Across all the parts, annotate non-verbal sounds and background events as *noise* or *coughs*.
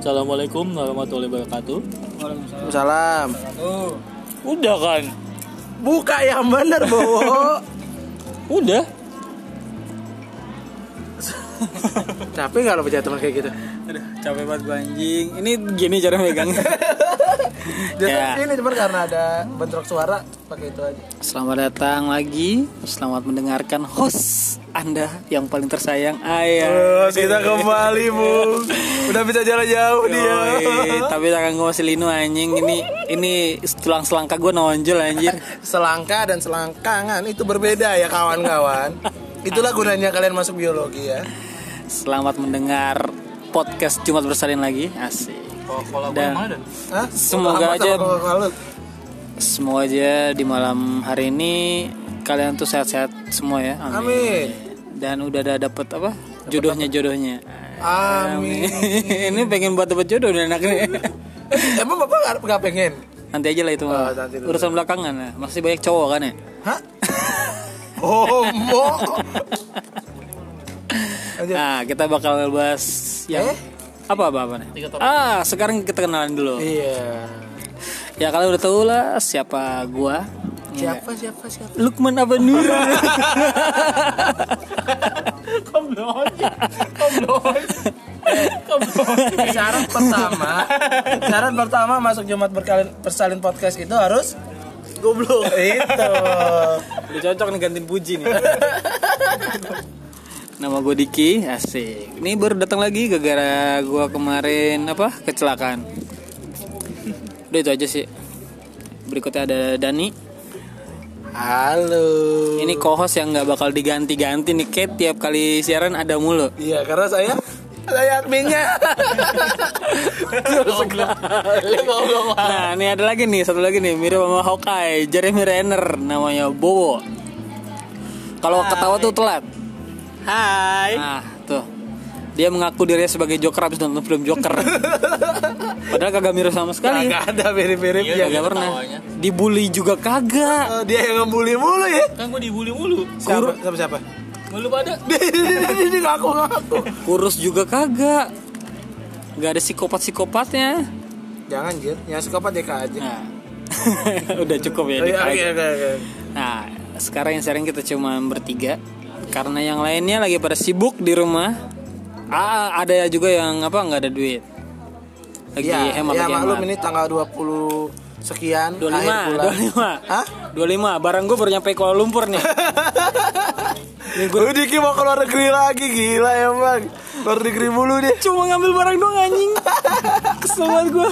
Assalamualaikum warahmatullahi wabarakatuh. Salam. Udah kan? Buka yang bener, Bowo. *laughs* Udah. *laughs* Capek gak lo punya teman kayak gitu? Aduh, capek banget gue anjing. Ini gini cara megangnya. *laughs* Jadi Ya. ini cuma karena ada bentrok suara pakai itu aja. Selamat datang lagi. Selamat mendengarkan host Anda yang paling tersayang Ayah. kita kembali, Bu. Udah bisa jalan jauh Yoi, tapi tangan gue masih linu anjing. Ini ini tulang selangka gue nonjol anjir. Selangka dan selangkangan itu berbeda ya kawan-kawan. Itulah gunanya kalian masuk biologi ya. selamat mendengar podcast Jumat bersalin lagi. Asik. Dan Hah? Semoga aja- semoga aja di malam hari ini kalian tuh sehat-sehat semua ya. Amin, Amin. dan udah ada dapet apa? Jodohnya jodohnya Amin. ini pengen buat dapet jodoh dan anaknya Emang bapak nggak nggak pengen? nanti aja lah itu mah Oh, urusan belakangan lah masih banyak cowok kan ya Hah? Homo. Lanjut. nah kita bakal bahas yang Eh? apa apa apa nih ah sekarang kita kenalan dulu Iya. ya kalian udah tahu lah siapa gua Ya. Siapa siapa siapa? Lukman Abanur *laughs* Syarat pertama, syarat pertama masuk Jumat berkalian persalin podcast itu harus goblok. *laughs* Itu. Udah cocok nih gantiin puji nih. Nama gue Diki, asik. Ini baru datang lagi gara-gara gue kemarin apa kecelakaan. Udah itu aja sih. Berikutnya ada Dani Halo. Ini co-host yang nggak bakal diganti-ganti nih Kayak tiap kali siaran ada mulu Iya, karena saya saya adminnya. *laughs* Nah ini ada lagi nih, satu lagi nih Mirip sama Hawkeye, Jeremy Renner Namanya Bowo Kalau ketawa tuh telat Hai. Nah, tuh. Dia mengaku dirinya sebagai Joker habis nonton film Joker. *laughs* Padahal kagak mirip sama sekali. Gak ada mirip-mirip ya. Kagak pernah. Dibully juga kagak. Oh, dia yang ngebully mulu ya. Kan gue dibully mulu. Siapa? Siapa siapa? Mulu pada. *laughs* Ini ngaku ngaku. Kurus juga kagak. Gak ada psikopat-psikopatnya. Jangan jir, yang suka DK aja. Nah. *laughs* Udah cukup ya. Oke aja. oke. oke. Nah, sekarang yang sering kita cuma bertiga karena yang lainnya lagi pada sibuk di rumah. Ah, ada juga yang apa nggak ada duit. Lagi Ya, hemat ya lagi maklum hemat. ini tanggal 20 sekian 25, akhir bulan. 25. Hah? 25, barang gue baru nyampe Kuala Lumpur nih. *laughs* Gue Diki mau keluar negeri lagi gila ya bang Keluar negeri mulu deh Cuma ngambil barang doang anjing. *laughs* Kesel banget gue.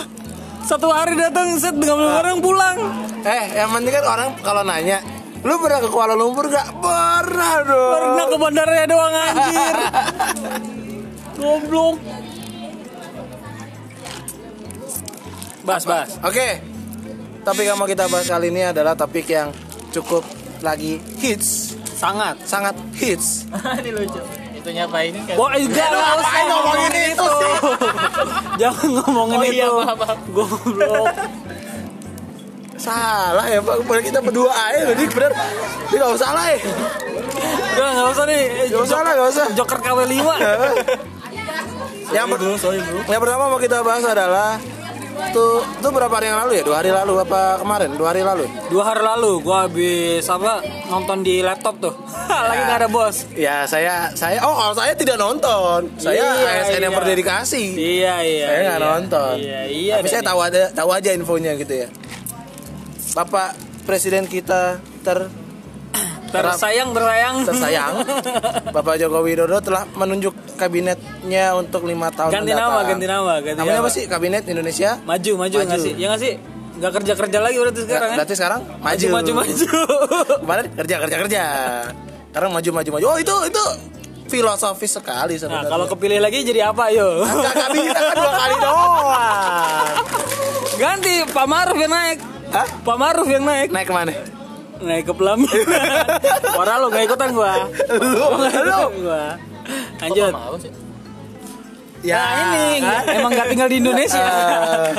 Satu hari datang set ngambil barang pulang. Eh yang penting kan orang kalau nanya Lu pernah ke Kuala Lumpur gak? Pernah dong Pernah ke bandaranya doang anjir. *laughs* Goblok. Bas, bas. Oke Topik yang mau kita bahas kali ini adalah topik yang cukup lagi hits Sangat. Sangat hits *laughs* Ini lucu. Itunya apa ini kan? Wah, enggak enggak usah ngomongin itu itu. *laughs* Jangan ngomongin Oh iya, itu. maaf. Goblok. Salah ya bang Boleh kita berdua aja Dik bener Dia gak usah lah ya Udah enggak usah nih. Gak usah lah gak usah Joker KW5. *laughs* yang, per- yang pertama mau kita bahas adalah tuh tuh berapa hari yang lalu ya dua hari lalu apa kemarin dua hari lalu Dua hari lalu gua habis apa nonton di laptop tuh. *laughs* Lagi nggak ada bos. ya saya saya oh kalau saya tidak nonton saya Iya, ASN yang iya. berdedikasi Iya iya. saya nggak iya. nonton Iya iya. tapi saya tahu ada tahu aja infonya gitu ya bapak presiden kita ter tersayang tersayang. *laughs* tersayang Bapak Joko Widodo telah menunjuk kabinetnya untuk lima tahun Ganti mendatang. nama, ganti nama, ganti namanya nama. apa sih kabinet Indonesia Maju maju Maju. nggak sih? Ya nggak sih? Nggak kerja kerja lagi berarti sekarang ya? berarti sekarang maju maju maju. *laughs* kemarin kerja kerja kerja sekarang maju maju maju oh itu itu filosofis sekali Nah sebenarnya kalau kepilih lagi jadi apa yo? Nggak bisa kan dua kali *laughs* doang Ganti Pak Maruf yang naik. Hah? Pak Maruf yang naik. naik ke mana Naik ke pelaminan. *laughs* Orang lu gak ikutan gua. lu lu gua. Lanjut. Ya Nah ini kan? emang gak tinggal di Indonesia. Eh,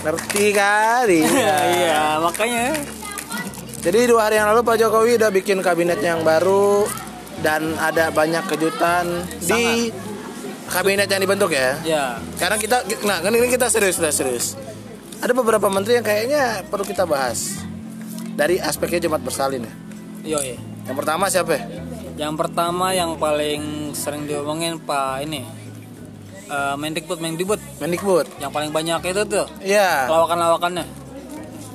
ngerti kali *laughs* Iya makanya. Jadi dua hari yang lalu Pak Jokowi udah bikin kabinet yang baru dan ada banyak kejutan di kabinet yang dibentuk ya. Ya, Sekarang kita nah kan ini kita serius sudah serius. Ada beberapa menteri yang kayaknya perlu kita bahas dari aspeknya jemaat bersalin ya. iya. Yang pertama siapa? ya? Yang pertama yang paling sering diomongin Pak ini eh Mendikbud Mendikbud Mendikbud. yang paling banyak itu tuh Iya. lawakan-lawakannya.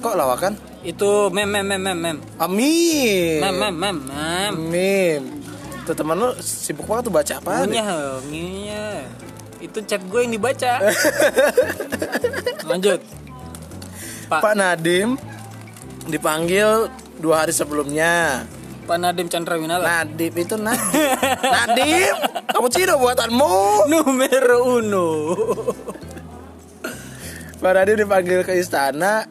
Kok lawakan? Itu mem mem mem mem mem Amin. mem mem mem mem. Amin. Tuh temen lu sibuk banget tuh baca apa? Nginya, nginya. Itu chat gue yang dibaca. *laughs* Lanjut. Pak Pak Nadim dipanggil dua hari sebelumnya. Pak Nadim Chandra Winata. Nadim itu Nadim. Nadim, kamu ciro buatanmu. Numero uno. Pak Nadim dipanggil ke istana.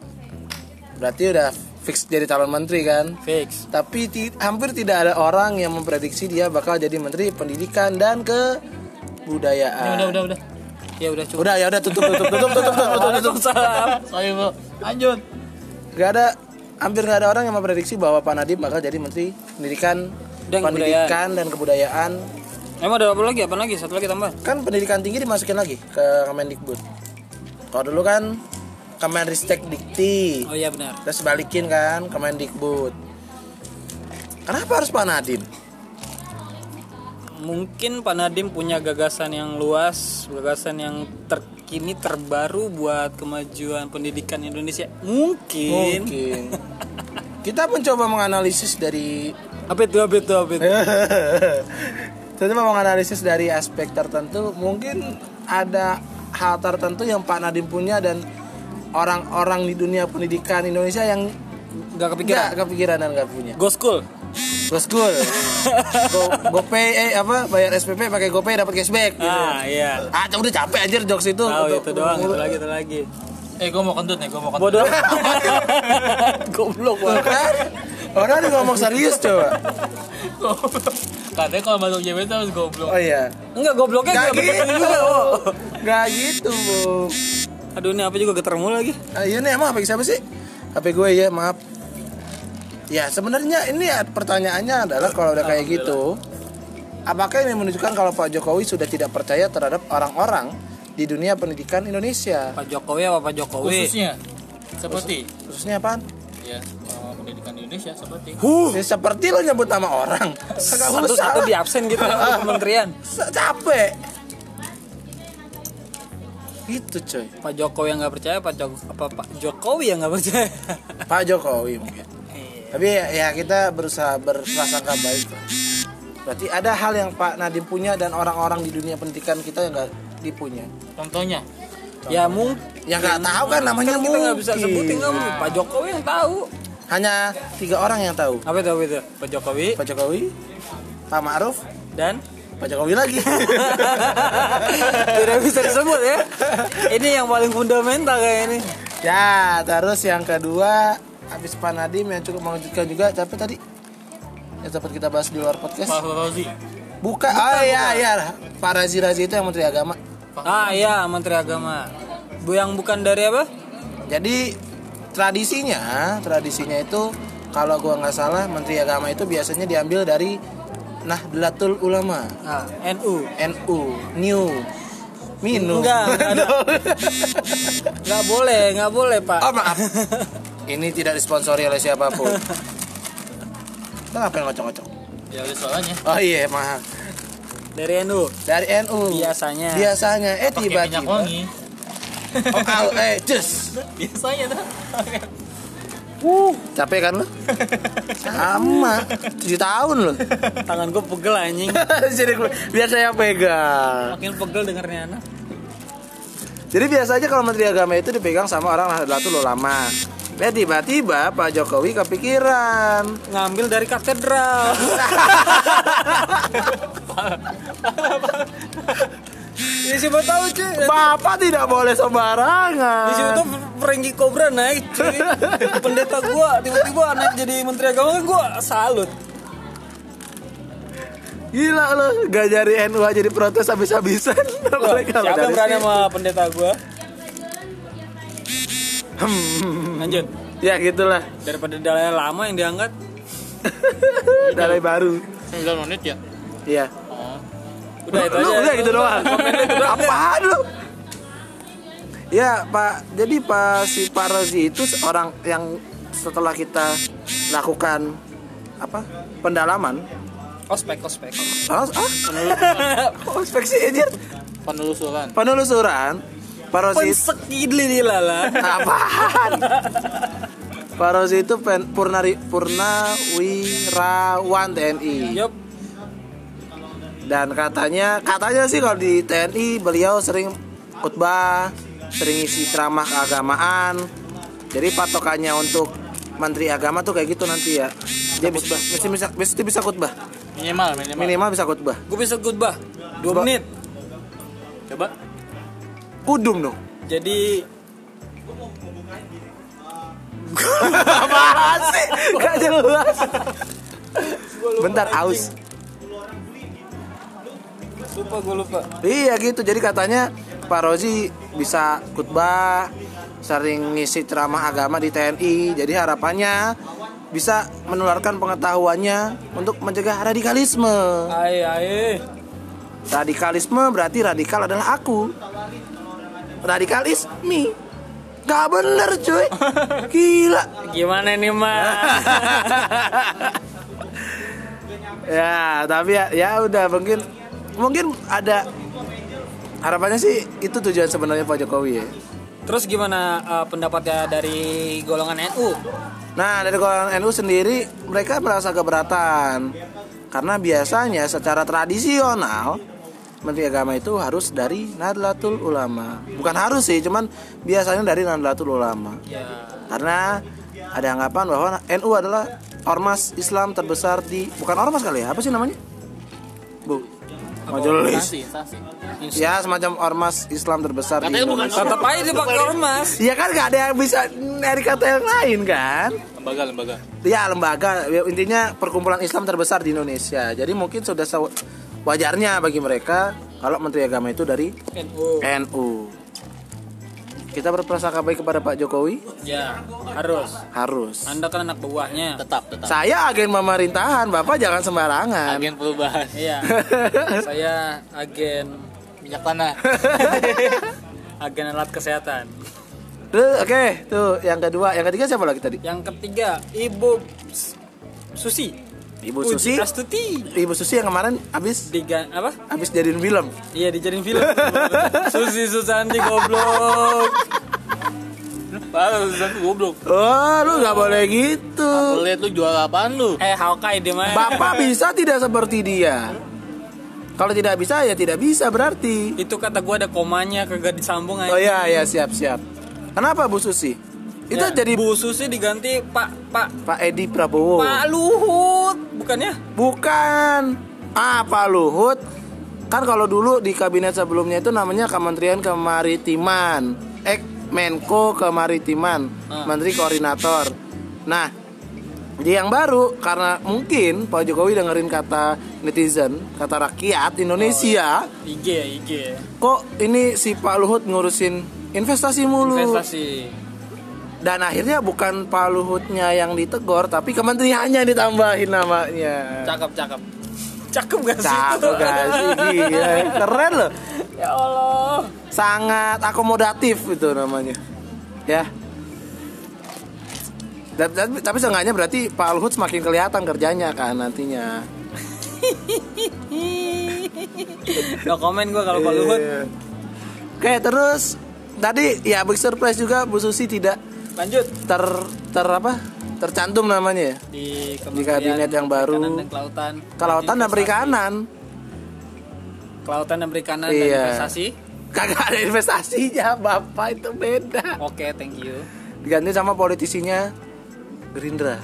Berarti udah fix jadi calon menteri kan? Fix. Tapi ti- hampir tidak ada orang yang memprediksi dia bakal jadi menteri pendidikan dan kebudayaan. Udah, udah, udah. Ya udah cukup. Udah ya udah tutup tutup tutup tutup tutup tutup. tutup. Waalaikumsalam. Sorry, Bro. Lanjut. Gak ada hampir nggak ada orang yang memprediksi bahwa Pak Nadiem bakal jadi menteri pendidikan Dan pendidikan dan kebudayaan. Emang ada apa lagi? Apa lagi? Satu lagi tambah. Kan pendidikan tinggi dimasukin lagi ke Kemendikbud. Kalau dulu kan Kemenristek Dikti. Oh iya benar. Terus balikin kan Kemendikbud. Kenapa harus Pak Nadiem? Mungkin Pak Nadim punya gagasan yang luas, gagasan yang terkini terbaru buat kemajuan pendidikan Indonesia. Mungkin. Mungkin. Kita mencoba menganalisis dari Apa itu? Apa itu? Apa itu? *laughs* Kita mau menganalisis dari aspek tertentu, mungkin ada hal tertentu yang Pak Nadiem punya dan orang-orang di dunia pendidikan Indonesia yang Gak kepikiran. nggak kepikiran dan nggak punya. Go school. Go school, go, GoPay, eh apa bayar SPP pakai GoPay dapat cashback. Gitu. Ah iya. Ah, udah capek anjir jokes itu. Tahu itu doang, itu lagi, itu lagi. Eh, gue mau kentut nih, gue mau kentut. Bodoh. *laughs* Goblok banget. kan? Orang dia ngomong serius coba. Katanya kalau masuk JBT harus goblok. Oh iya. Enggak gobloknya Gak gitu. juga. Oh. Gak gitu, Bu. Aduh ini apa juga getar mulu lagi. Ah, iya nih emang HP siapa sih? HP gue ya maaf. Ya sebenarnya ini ya, pertanyaannya adalah kalau udah kayak gitu, apakah ini menunjukkan kalau Pak Jokowi sudah tidak percaya terhadap orang-orang di dunia pendidikan Indonesia? Pak Jokowi apa Pak Jokowi? Khususnya seperti Khususnya apaan? ya pendidikan Indonesia seperti Ya, seperti lo nyebut nama orang. *laughs* Satu-satu usah. di absen gitu di *laughs* kementerian. Capek. Gitu coy. Pak Jokowi yang nggak percaya, Pak Jok apa Pak Jokowi yang nggak percaya. Pak Jokowi mungkin. Tapi ya, kita berusaha berprasangka baik. lah. Berarti ada hal yang Pak Nadiem punya dan orang-orang di dunia pendidikan kita yang nggak dipunya. contohnya ya mungkin Yang nggak tahu kan namanya kita nggak bisa sebutin nggak mungkin. Pak Jokowi yang tahu. Hanya tiga orang yang tahu. Apa itu apa itu? Pak Jokowi Pak Jokowi, Pak Ma'ruf, dan Pak Jokowi lagi. *laughs* tidak bisa disebut ya. Ini yang paling fundamental kayak ini. ya, terus yang kedua habis Pak Nadiem yang cukup mengejutkan juga tapi tadi yang sempat kita bahas di luar podcast Pak Fauzi buka oh iya iya Pak Razi Razi itu yang Menteri Agama Ah iya Menteri Agama. Bu yang bukan dari apa? Jadi tradisinya, tradisinya itu kalau gua nggak salah Menteri Agama itu biasanya diambil dari Nahdlatul Ulama, Ah, NU. NU, New, minum. Enggak, enggak ada. *laughs* Nggak boleh, nggak boleh Pak. Oh maaf, *laughs* ini tidak disponsori oleh siapa pun. *laughs* Kita ngapain ngocok-ngocok? ya udah soalnya Oh iya maaf. Dari NU. Dari NU. Biasanya. Biasanya, eh tiba-tiba. Oh, au, eh, cus. *laughs* biasanya tuh Capek kan lu? Sama, 7 tahun lu. Tangan gue pegel anjing. *laughs* Jadi biar saya pegang. Makin pegel dengernya anak. Jadi biasanya kalau Menteri Agama itu dipegang sama orang Nahdlatul Ulama. Eh tiba-tiba Pak Jokowi kepikiran. Ngambil dari katedral. *laughs* ya siapa tahu cuy. Bapak tidak boleh sembarangan. Di situ Franky Cobra naik cuy. Pendeta gua tiba-tiba naik jadi menteri agama kan gua salut. Gila lo, gak jadi NU aja diprotes habis-habisan. Siapa berani sama pendeta gua? Hmm, Lanjut. ya gitulah. Daripada dalai lama yang diangkat. *laughs* Dari baru. 9 menit ya Iya. oh Udah itu lu aja. udah gitu doang. Apaan lu? Ya Pak, jadi Pak si Pak Rozi itu orang yang setelah kita lakukan apa pendalaman, Ospek, ospek. ah, ah, oh, inspeksi anjir, Penelusuran. penelusuran, Pak Rozi Pensekidli lala. apaan? Pak Rozi itu pen, purnari, purnawirawan TNI. Yup. Dan katanya katanya sih kalau di TNI beliau sering khutbah, sering isi ceramah keagamaan. Jadi patokannya untuk menteri agama tuh kayak gitu nanti ya. Dia bisa mesti bisa mesti bisa khutbah. Minimal, minimal. Minimal bisa khutbah. Gue bisa khutbah 2 Coba. menit. Coba. Kudum dong. Jadi Apaan sih? Gak jelas. Bentar aus. lupa gue lupa. Iya gitu. Jadi katanya Pak Rozi bisa khutbah, sering ngisi ceramah agama di TNI. Jadi harapannya bisa menularkan pengetahuannya untuk mencegah radikalisme. Aye aye. Radikalisme berarti radikal adalah aku. Radikalisme. Gak bener cuy. *laughs* Gila. Gimana nih mas? *laughs* Ya, tapi ya, ya udah mungkin mungkin ada harapannya sih itu tujuan sebenarnya Pak Jokowi ya. Terus gimana uh, pendapatnya dari golongan NU? Nah, dari golongan NU sendiri mereka merasa keberatan karena biasanya secara tradisional Menteri Agama itu harus dari Nahdlatul Ulama. Bukan harus sih, cuman biasanya dari Nahdlatul Ulama. Ya. Karena ada anggapan bahwa NU adalah ormas Islam terbesar di bukan ormas kali ya, apa sih namanya? Bu. Majelis. Ya, semacam ormas Islam terbesar di Katanya bukan Indonesia. Tetap aja dipakai ormas. Ya kan gak ada yang bisa dari kata yang lain kan? Lembaga, lembaga. Ya lembaga ya, intinya perkumpulan Islam terbesar di Indonesia. Jadi mungkin sudah wajarnya bagi mereka kalau Menteri Agama itu dari NU. NU. Kita berprasangka baik kepada Pak Jokowi Ya, harus. harus. Anda kan anak buahnya. Tetap, tetap. Saya agen pemerintahan, Bapak jangan sembarangan. Agen perubahan. Iya. *laughs* Saya agen Minyak tanah. *laughs* agen alat kesehatan. Tuh, Oke, tuh yang kedua, yang ketiga siapa lagi tadi? Yang ketiga, Ibu Susi. Ibu Susi. Astuti. Ibu Susi yang kemarin habis Diga apa? habis jadiin film. Iya dijadiin film. *laughs* Susi Susanti goblok. Parah, satu goblok. Oh, lu nggak boleh gitu. Lu lihat lu jual apaan lu? Eh Hawkeye dia mah. Bapak bisa tidak seperti dia. Kalau tidak bisa ya tidak bisa berarti. Itu kata gua ada komanya kagak disambung aja. Oh ya ya siap siap. Kenapa Bu Susi? Itu Ya, jadi Bu Susi diganti Pak Pak Pak Edi Prabowo. Pak Luhut, bukannya? Bukan. Ah, Pak Luhut. Kan kalau dulu di kabinet sebelumnya itu namanya Kementerian Kemaritiman. Eh, Menko Kemaritiman, Ah. Menteri Koordinator. Nah, di yang baru karena mungkin Pak Jokowi dengerin kata netizen, kata rakyat Indonesia, IG ya, IG. kok ini si Pak Luhut ngurusin investasi mulu. Investasi. Dan akhirnya bukan Pak Luhutnya yang ditegor, tapi kementeriannya ditambahin namanya. Cakep, cakep. Cakep gak sih? Cakep gak sih? Gila, *laughs* keren loh. ya Allah. Sangat akomodatif itu namanya. Ya. Dan- Tapi, tapi seenggaknya berarti Pak Luhut semakin kelihatan kerjanya kan nantinya. *laughs* No komen gua kalau Pak Luhut. Iya. Oke, terus tadi ya big surprise juga Bu Susi tidak Lanjut ter ter apa? Tercantum namanya ya. di kabinet yang baru. Dan Kelautan. Kelautan dan perikanan. Kelautan dan perikanan dan Iya. investasi. Kagak ada investasinya, Bapak itu beda. Oke, thank you. Diganti sama politisinya Gerindra,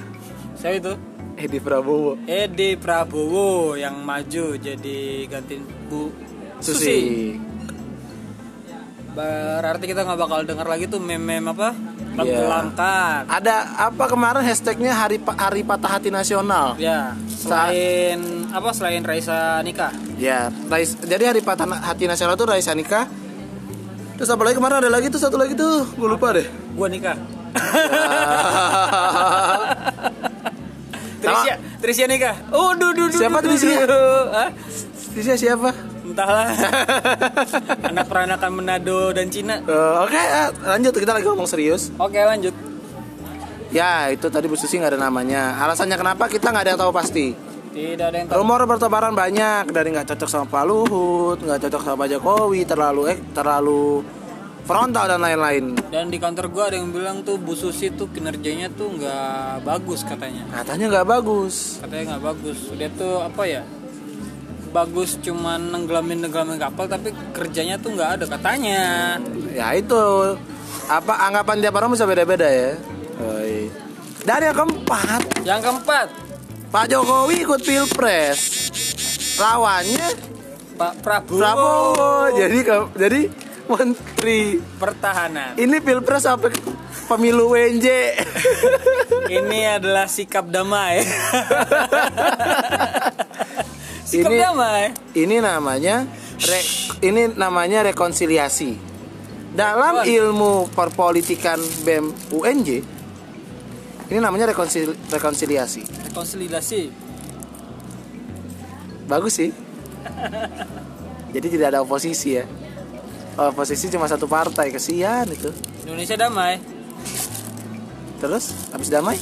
Saya itu Edi Prabowo. Edi Prabowo yang maju jadi gantiin Bu Susi. Susi. Berarti kita nggak bakal dengar lagi tuh meme-meme apa? Iya. Penggelangkan. Ada apa kemarin hashtagnya hari hari patah hati nasional? Ya, selain apa selain Raisa nikah. Ya, Rais, jadi hari patah hati nasional tuh Raisa nikah. Terus apa lagi kemarin ada lagi tuh satu lagi tuh, gue lupa deh. Gua nikah. *laughs* Trisha, Trisha nikah. Oh, duh, duh, duh, Siapa. Hah? Trisha siapa? Entahlah. *laughs* Anak peranakan Manado dan Cina. Eh, Oke, eh, lanjut kita lagi ngomong serius. Oke, lanjut. Ya, itu tadi Bu Susi nggak ada namanya. Alasannya kenapa kita nggak ada yang tahu pasti. Tidak ada yang tahu. Rumor bertebaran banyak dari nggak cocok sama Pak Luhut, nggak cocok sama Pak Jokowi, terlalu eh, terlalu frontal dan lain-lain. Dan di kantor gua ada yang bilang tuh Bu Susi tuh kinerjanya tuh nggak bagus katanya. Katanya nggak bagus. Katanya nggak bagus. Dia tuh apa ya? Bagus cuman nenggelamin nenggelamin kapal tapi kerjanya tuh nggak ada katanya. Ya itu apa anggapan tiap orang bisa beda-beda ya. Oi. Dan yang keempat, Yang keempat, Pak Jokowi ikut pilpres. Lawannya Pak Prabowo. Prabowo. Jadi jadi menteri. Pertahanan. Ini pilpres apa pemilu WNJ? Ini adalah sikap damai. *laughs* sikap Ini- damai. ini namanya re- ini namanya rekonsiliasi. Dalam ilmu perpolitikan BEM UNJ ini namanya rekonsil- rekonsiliasi. Konsolidasi. Bagus sih. *laughs* Jadi tidak ada oposisi ya. Oposisi cuma satu partai, kesian itu. Indonesia damai. Terus habis damai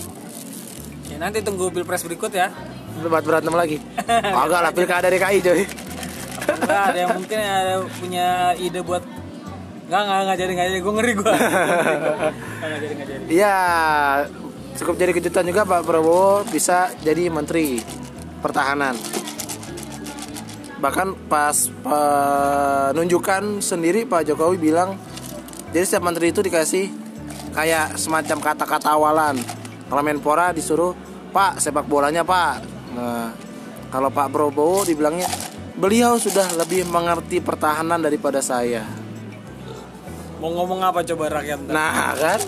Ya, nanti tunggu pilpres berikut ya. Debat berantem lagi. Agak lah pilkada DKI coy. Enggak ada yang mungkin ada punya ide buat Enggak, enggak, enggak jadi, enggak jadi. Gue ngeri gue. Enggak jadi, enggak jadi. Iya, cukup jadi kejutan juga Pak Prabowo bisa jadi menteri pertahanan. Bahkan pas penunjukan sendiri Pak Jokowi bilang, jadi setiap menteri itu dikasih kayak semacam kata-kata awalan. Kalau Menpora disuruh, Pak sepak bolanya Pak. Nah, kalau Pak Prabowo dibilangnya, beliau sudah lebih mengerti pertahanan daripada saya. Mau ngomong apa coba rakyat? Nah kan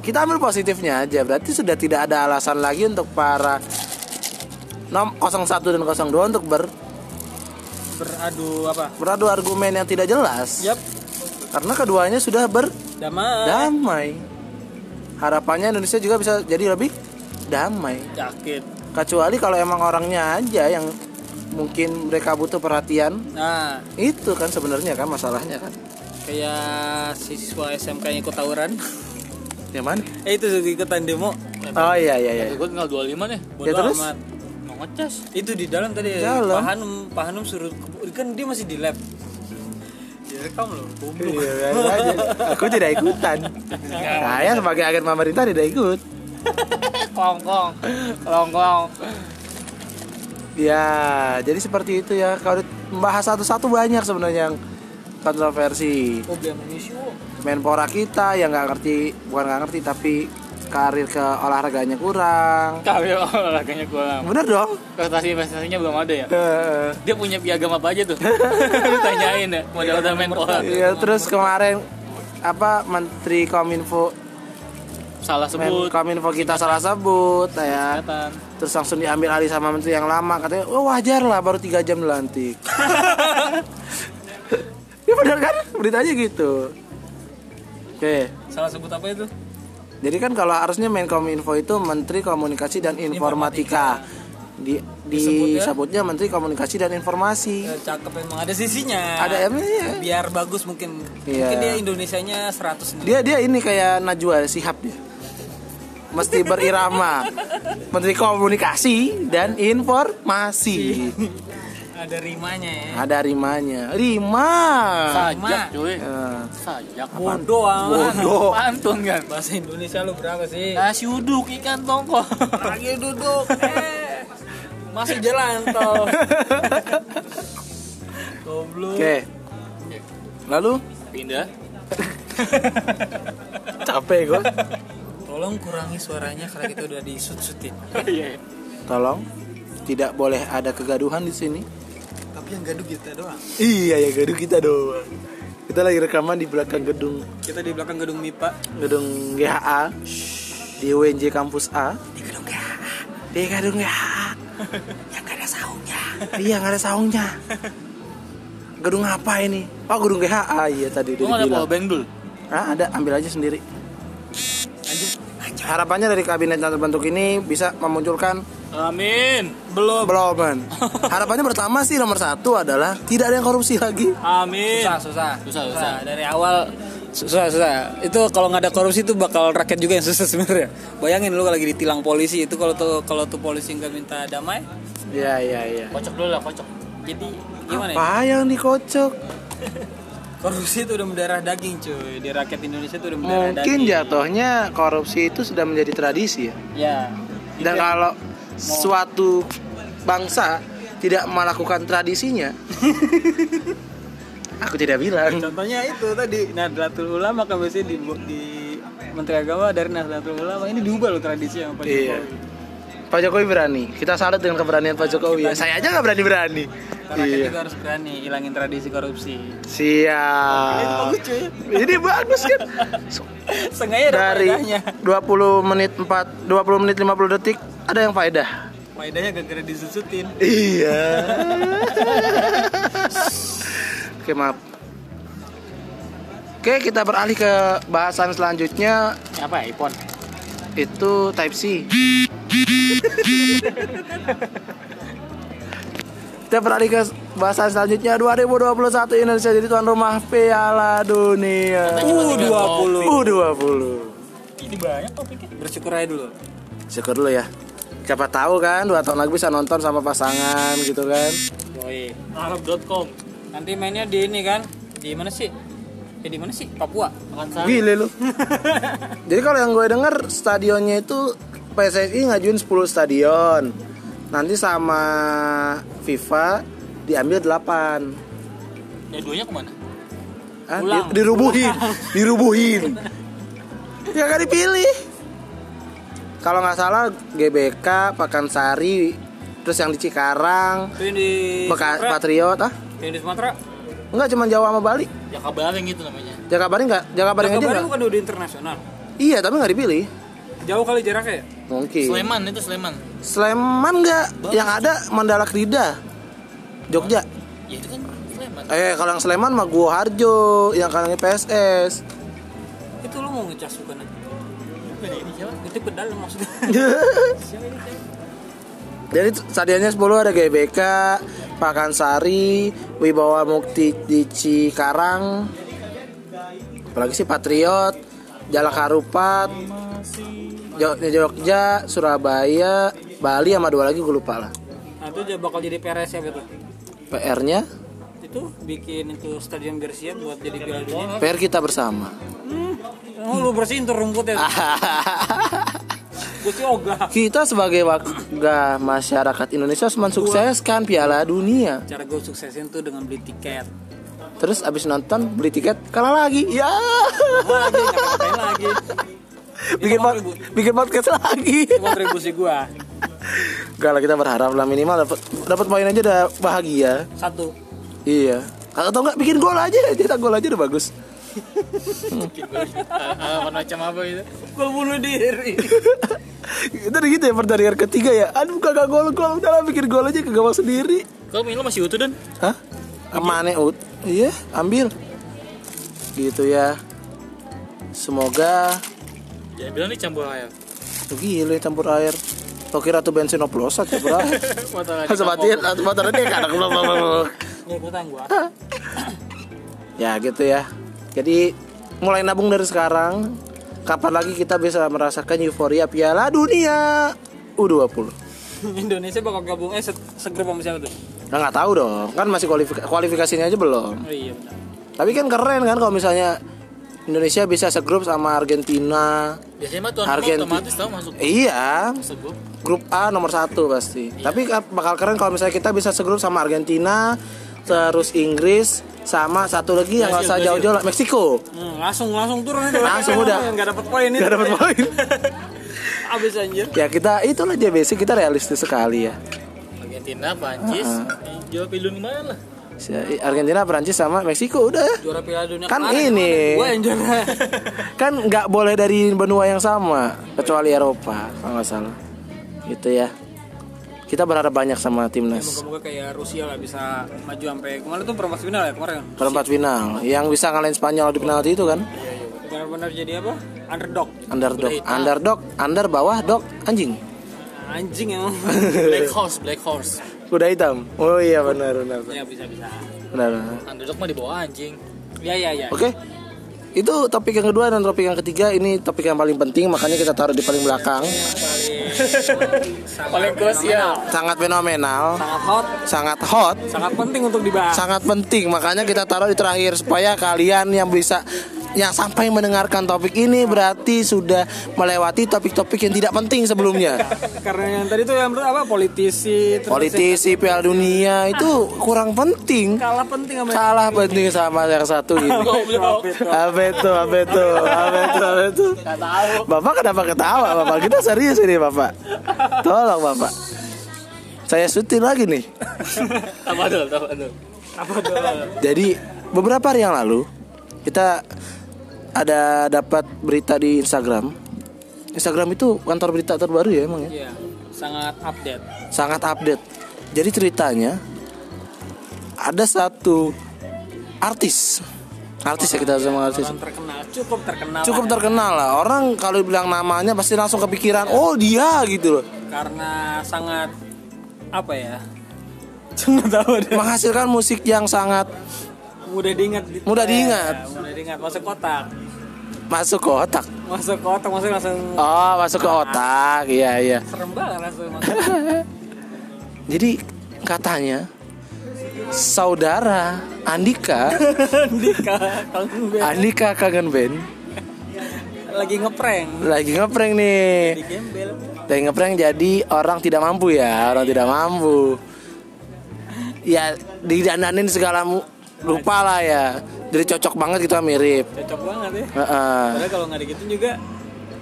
Kita ambil positifnya aja Berarti sudah tidak ada alasan lagi untuk para nom 01 dan 02 untuk ber, Beradu apa? beradu argumen yang tidak jelas Yap, Karena keduanya sudah berdamai damai. Harapannya Indonesia juga bisa jadi lebih damai Yakin. Kecuali kalau emang orangnya aja yang mungkin mereka butuh perhatian Nah, Itu kan sebenarnya kan masalahnya kan kayak siswa SMK yang ikut tawuran. Yang mana? eh itu juga ikutan demo. Oh iya iya iya Gue tinggal 25 nih. Bodo Ya, terus? amat. Mau ngecas. Itu di dalam tadi Dalam. Pak Hanum, Pak Hanum suruh kan dia masih di lab. Direkam loh. Iya, biasa aja. Aku tidak ikutan. Saya sebagai agen pemerintah tidak ikut. Kongkong. Kongkong. Ya, jadi seperti itu ya. Kalau membahas satu-satu banyak sebenarnya yang kontroversi. Menpora kita yang nggak ngerti, bukan nggak ngerti tapi karir ke olahraganya kurang. Kali olahraganya kurang. Bener dong. Prestasi prestasinya belum ada ya. Eh, Dia punya piagam apa aja tuh? *laughs* Lu tanyain ya. Modal main bola. Iya, terus kemarin apa Menteri Kominfo Salah sebut. Kominfo kita salah sebut ya. Terus langsung diambil alih sama menteri yang lama katanya, "Oh, wajar lah baru tiga jam dilantik." *laughs* ya benar kan? Beritanya gitu. Oke. Salah sebut apa itu? Jadi kan kalau harusnya Menkominfo itu Menteri Komunikasi dan Informatika. Di Disebutnya? disebutnya Menteri Komunikasi dan Informasi. Ya, cakep emang ada sisinya. Ada M-nya. Biar bagus mungkin. Iya. Mungkin dia Indonesianya 100 nih. Dia dia ini kayak Najwa Sihab dia. Mesti berirama. Menteri Komunikasi dan Informasi. Ada rimanya ya. Ada rimanya. Rima. Sajak cuy. Ya. Sajak. Bodoh amat. Bodoh. Pantun kan. Bahasa Indonesia lu berapa sih? Nasi uduk ikan tongkol. Lagi duduk. Eh. Masih jalan tol. Goblok. Oke. Lalu Pindah. capek gue. Tolong kurangi suaranya karena kita udah disut-sutin. *laughs* Iya. Tolong tidak boleh ada kegaduhan di sini. Tapi yang gaduh kita doang. Iya ya gaduh kita doang. Kita lagi rekaman di belakang gedung Kita di belakang gedung MIPA. gedung GHA di UNJ kampus A. Di gedung GHA. Di gedung GHA. Yang gak ada saungnya. Iya nggak ada saungnya. Gedung apa ini? Oh gedung GHA iya tadi udah ada dibilang. power bank dulu? Ah, ada ambil aja sendiri. Harapannya dari kabinet yang terbentuk ini bisa memunculkan Amin. Belum. Belum kan? *laughs* Harapannya pertama sih nomor satu adalah tidak ada yang korupsi lagi. Amin. Susah, susah, Susah, susah. Dari awal susah, susah. Itu kalau nggak ada korupsi itu bakal rakyat juga yang susah *laughs* sebenarnya. Bayangin lu lagi ditilang polisi itu kalau tuh kalau tuh polisi nggak minta damai, Iya iya iya. Kocok dulu lah, kocok. jadi gimana ya? Apa yang dikocok? *laughs* Korupsi itu udah mendarah daging cuy di rakyat Indonesia itu udah mendarah Mungkin daging. jatuhnya korupsi itu sudah menjadi tradisi ya. Ya. Dan kalau suatu bangsa tidak melakukan tradisinya, *laughs* aku tidak bilang. Contohnya itu tadi Nahdlatul Ulama kan biasanya di, di Menteri Agama dari Nahdlatul Ulama ini diubah loh tradisi yang Pak Iya. Jokowi. Pak Jokowi berani. Kita salut dengan keberanian Pak Jokowi. Ya. Saya aja nggak berani berani. Karena rakyat Iya. juga harus berani hilangin tradisi korupsi. Siap. cuy. Ini bagus kan? Sengaja ada Dari faedahnya. 20 menit 4 20 menit 50 detik ada yang faedah. Faedahnya gara-gara disusutin. Iya. Oke maaf. Oke kita beralih ke bahasan selanjutnya Apa ya, iPhone? itu Type C. *laughs* kita beralih ke bahasan selanjutnya 2021 Indonesia jadi tuan rumah Piala Dunia. U20. U20. Ini banyak topiknya. Bersyukur aja dulu. Syukur dulu ya. Siapa tahu kan dua tahun lagi bisa nonton sama pasangan gitu kan. Yoi. Arab.com. Nanti mainnya di ini kan? Di mana sih? Ya di mana sih? Papua. Makan. Gile lu. *laughs* Jadi kalau yang gue denger stadionnya itu PSSI ngajuin 10 stadion. Nanti sama FIFA diambil 8. Ya duanya ke mana? Ah, di- dirubuhin, dirubuhin. ya kan dipilih. Kalau nggak salah GBK, Pakansari, terus yang di Cikarang, yang di Bekas Sumatera. Patriot, ah? Yang di Sumatera. Enggak cuma Jawa sama Bali. Ya kabareng gitu namanya. Jakabaring enggak? Jakabaring aja Kabarnya enggak? bukan udah internasional. Iya, tapi nggak dipilih. Jauh kali jaraknya ya? Mungkin. Sleman itu Sleman. Sleman enggak? Yang ada Mandala Krida. Jogja. Ya itu kan Sleman. Eh, kalau yang Sleman mah Gua Harjo, yang kalangnya PSS. Itu lu mau ngecas bukan? Bukan ini siapa? Itu ke dalam maksudnya. *laughs* Jadi stadionnya 10 ada GBK, Pakansari, Wibawa Mukti di Cikarang. Apalagi sih Patriot, Jalak Harupat, Jogja, Surabaya, Bali sama dua lagi gue lupa lah. Nah itu bakal jadi PRS ya betul. PR-nya Itu bikin itu stadion biar siap buat jadi Piala Dunia. PR kita bersama. Oh, lu bersihin tuh *laughs* sih ogah. kita sebagai warga masyarakat Indonesia harus mensukseskan Piala Dunia. Cara gue suksesin tuh dengan beli tiket. Terus abis nonton beli tiket kalah lagi. Ya. Lagi nggak ngapain lagi. Bikin pod- bikin podcast lagi. Kontribusi gue. Gak lah kita berharap lah minimal dapat dapat poin aja udah bahagia. Satu. Iya. Atau enggak bikin gol aja, cetak gol aja udah bagus. Ah, macam apa itu? Gue bunuh diri. Itu gitu ya pertandingan ketiga ya. Aduh kagak gol gol udah lah bikin gol aja kagak mau sendiri. Kau Milo masih utuh dan? Hah? Ke mana ut? Iya, ambil. Gitu ya. Semoga Ya bilang nih campur air. Tuh gila campur air. Kau kira tuh bensin oplosan. *laughs* Motor lagi Langsung matiin, langsung motornya dia kadang Nih ikutan gue. *coughs* Ya gitu ya. Jadi mulai nabung dari sekarang. Kapan lagi kita bisa merasakan euforia Piala Dunia U20? *laughs* Indonesia bakal gabung eh se- segrup sama siapa tuh? Nah nggak tahu dong, kan masih kualifika- kualifikasinya aja belum. Oh iya benar. Tapi kan keren kan kalau misalnya Indonesia bisa segrup sama Argentina. Biasanya mah tuan rumah Argentina. otomatis tau masuk Iya, masuk grup. grup A nomor satu pasti. Tapi kan bakal keren kalau misalnya kita bisa segrup sama Argentina, terus Inggris, sama satu lagi yang nggak usah jauh-jauh Meksiko. Hmm, langsung langsung turun itu. Langsung udah. *laughs* Enggak dapat poin itu. Gak dapat poin. *laughs* Abis anjir. ya kita itulah dia basic kita realistis sekali ya. Argentina, Prancis, jual pilu mana lah. Argentina, Prancis sama Meksiko udah. Juara Piala Dunia Kan kemarin ini. Gue yang juara. *laughs* kan nggak boleh dari benua yang sama kecuali Eropa kalau nggak salah. Gitu ya. Kita berharap banyak sama timnas. Moga-moga kayak Rusia lah bisa maju sampai kemarin tuh perempat final ya kemarin. Perempat final yang bisa ngalahin Spanyol di penalti itu kan. Benar-benar jadi apa? Underdog. Underdog, underdog, under bawah dog anjing. anjing emang *laughs* Black horse, black horse. Kuda hitam. Oh iya benar benar. ya bisa bisa Benar. Underdog mah dibawa anjing. ya ya ya Oke. Itu topik yang kedua dan topik yang ketiga ini topik yang paling penting makanya kita taruh di paling belakang. Paling krusial. Sangat fenomenal, sangat hot sangat hot, sangat penting untuk dibahas sangat penting makanya kita taruh di terakhir supaya kalian yang bisa yang sampai mendengarkan topik ini berarti sudah melewati topik-topik yang tidak penting sebelumnya. karena yang tadi tuh yang menurut apa politisi Politisi Piala Dunia itu kurang penting. yang kalah penting sama Kalah penting sama yang satu ini. Apa itu? Apa itu? Apa itu? Apa itu? Bapak kenapa ketawa Bapak? Kita serius ini Bapak Tolong Bapak Saya syuting lagi nih Apa dulu? Apa dulu? apa Jadi beberapa hari yang lalu Kita ada dapat berita di Instagram Instagram itu kantor berita terbaru ya emang ya Iya, sangat update. Sangat update Jadi ceritanya Ada satu artis Artis ya kita sama artis Orang terkenal, cukup terkenal. Cukup lah. terkenal lah Orang kalau bilang namanya pasti langsung kepikiran Oh dia gitu loh karena sangat apa ya? *laughs* Tahu deh. menghasilkan musik yang sangat Mudah diingat. Mudah diingat. Ya, mudah diingat. Masuk kotak. masuk ke otak. Masuk kotak, masuk langsung Oh, masuk ke otak. Iya, iya. serem banget langsung masuk. *laughs* Jadi katanya saudara Andika, *laughs* Andika, Kang Ben. Andika kangen band lagi ngeprank. lagi ngeprank nih. Lagi ngeprank jadi orang tidak mampu ya, orang tidak mampu. Ya didandanin segala mu- lupa lah ya. Jadi cocok banget kita mirip. Cocok banget ya. Heeh. Padahal kalau nggak digituin juga,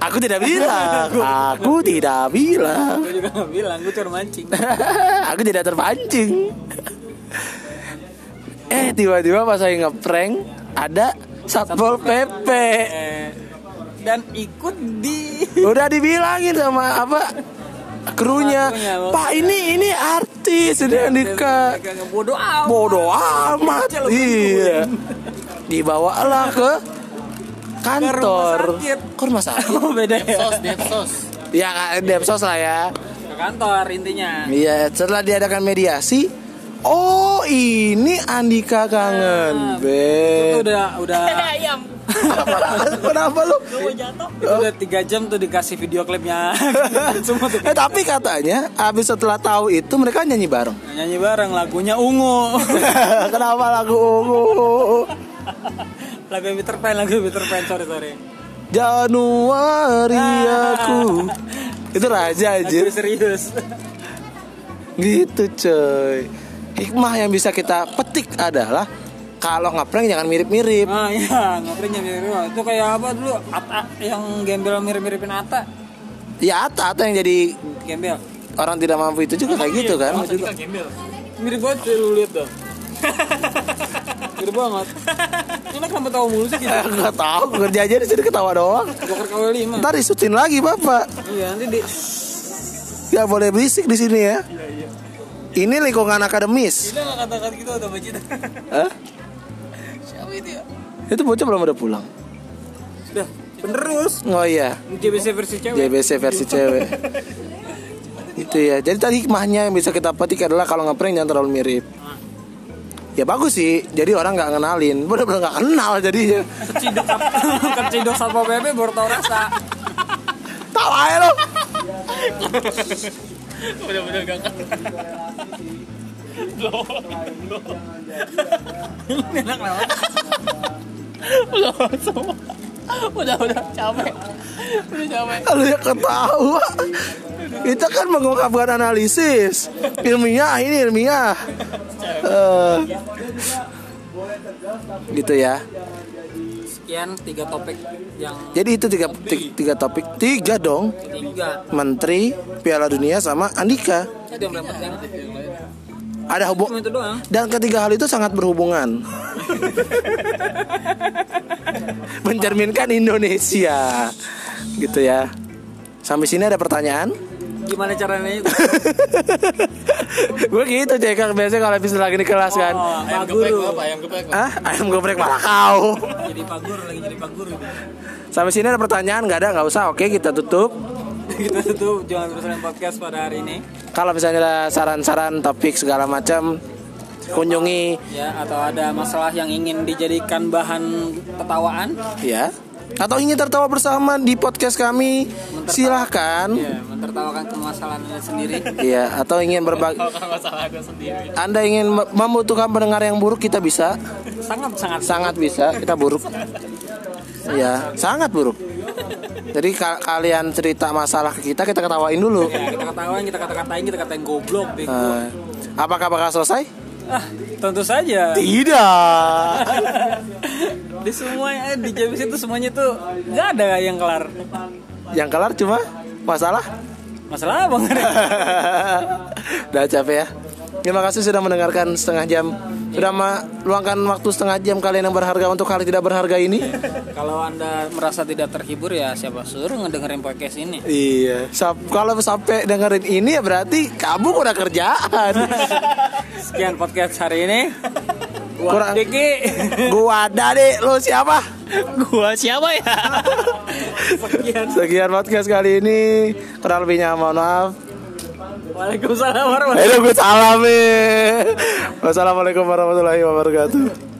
Aku tidak bilang, *laughs* aku tidak bilang. gue juga nggak bilang, gue cuma mancing. *laughs* aku tidak terpancing. eh tiba-tiba pas saya ngeprank ada satpol pp. Dan ikut di Udah dibilangin sama apa krunya, Krunya, Pak ini ini artis ini Andika. Kayak bodoh amat. Bodoh amat. Iya. Dibawalah ke kantor. Ke rumah sakit. Ke rumah sakit. Oh beda ya. Sos, Depsos. ya Depsos lah ya. Ke kantor intinya. Iya, setelah diadakan mediasi, oh ini Andika kangen, Itu Ben. udah udah *laughs* Ayam. Kenapa lu? itu udah tiga jam tuh dikasih video klipnya *laughs* semua tuh Eh tapi katanya, abis setelah tahu itu mereka nyanyi bareng. nyanyi bareng lagunya ungu *laughs* Kenapa lagu ungu? lagu Peter Pan lagu Peter Pan sorry sorry Januari aku. Itu raja aja. serius Gitu coy. Hikmah yang bisa kita petik adalah kalau ngeprank jangan mirip-mirip. ah iya ngobrolnya mirip itu kayak apa dulu Ata yang gembel mirip-miripin Ata Ya Ata Ata yang jadi gembel orang tidak mampu itu juga kayak gitu kan. Masa kita gembel. mirip banget lu lihat tuh *laughs* mirip banget ini kenapa tahu mulu sih gitu Eh, *laughs* Nggak tahu kerja aja di sini ketawa doang. Joker KW 5 Ntar disutin lagi bapak. iya nanti di Gak boleh berisik di sini ya. Ini lingkungan akademis. nggak katakan gitu udah baca Hah? siapa itu ya Itu bocah belum ada pulang. Udah, penerus Oh iya, JBC versi cewek. JBC versi cewek. *laughs* Itu ya. Jadi tadi hikmahnya yang bisa kita petik adalah kalau ngeprank jangan terlalu mirip. Ya bagus sih. Jadi orang nggak kenalin. Bener-bener nggak kenal jadinya. Keciduk *laughs* keciduk satpol pp baru tau rasa. Tahu aja lo. *laughs* Bener-bener gak kan. Ini enak banget. Udah semua. Udah udah capek. Udah capek. Lu ya ketawa. Kita kan mengungkapkan analisis. Ilmiah ini ilmiah. Eh, gitu ya. Sekian tiga topik yang Jadi itu tiga, tiga, tiga topik. Tiga dong. tiga. Menteri, Piala Dunia sama Andika. Ada yang yang? Ada hubung dan ketiga hal itu sangat berhubungan. *laughs* Mencerminkan Indonesia. Gitu ya. Sampai sini ada pertanyaan? Gimana caranya itu? *laughs* Gue gitu cek biasanya kalau habis lagi di kelas kan. Oh, Ayam geprek Guru. apa? Ayam geprek apa? Ah, ayam geprek malah kau. Jadi Pak Guru lagi jadi Pak Guru. Sampai sini ada pertanyaan nggak ada nggak usah. Oke kita tutup. *laughs* kita tutup Jualan Berusaha Podcast pada hari ini Kalau misalnya ada saran-saran topik segala macam kunjungi ya atau ada masalah yang ingin dijadikan bahan tertawaan ya atau ingin tertawa bersama di podcast kami silahkan. Ya mentertawakan sendiri. Ya atau ingin berbagi. Anda ingin me- membutuhkan pendengar yang buruk kita bisa. Sangat sangat. Sangat bisa kita buruk. Ya sangat buruk. Jadi ka- kalian cerita masalah ke kita kita ketawain dulu. Ya kita ketawain kita kata-katain kita katain goblok bego. Eh, apakah bakal selesai? Ah tentu saja. Tidak *laughs* di semua di James itu semuanya tuh nggak ada yang kelar yang kelar cuma masalah masalah ada *laughs* Udah capek ya. Terima kasih sudah mendengarkan setengah jam. Sudah meluangkan waktu setengah jam kalian yang berharga untuk hal yang tidak berharga ini. *laughs* kalau anda merasa tidak terhibur ya siapa suruh ngedengerin podcast ini Iya. Sap- kalau sampai dengerin ini ya berarti kamu udah kerjaan. *laughs* sekian podcast hari ini Kurang- Diki Gua ada deh. Lo siapa? Gua siapa ya? sekian Sekian podcast kali ini. Kurang lebihnya mohon maaf. Waalaikumsalam warahmatullahi Eh, gue salam nih. Wassalamualaikum warahmatullahi wabarakatuh.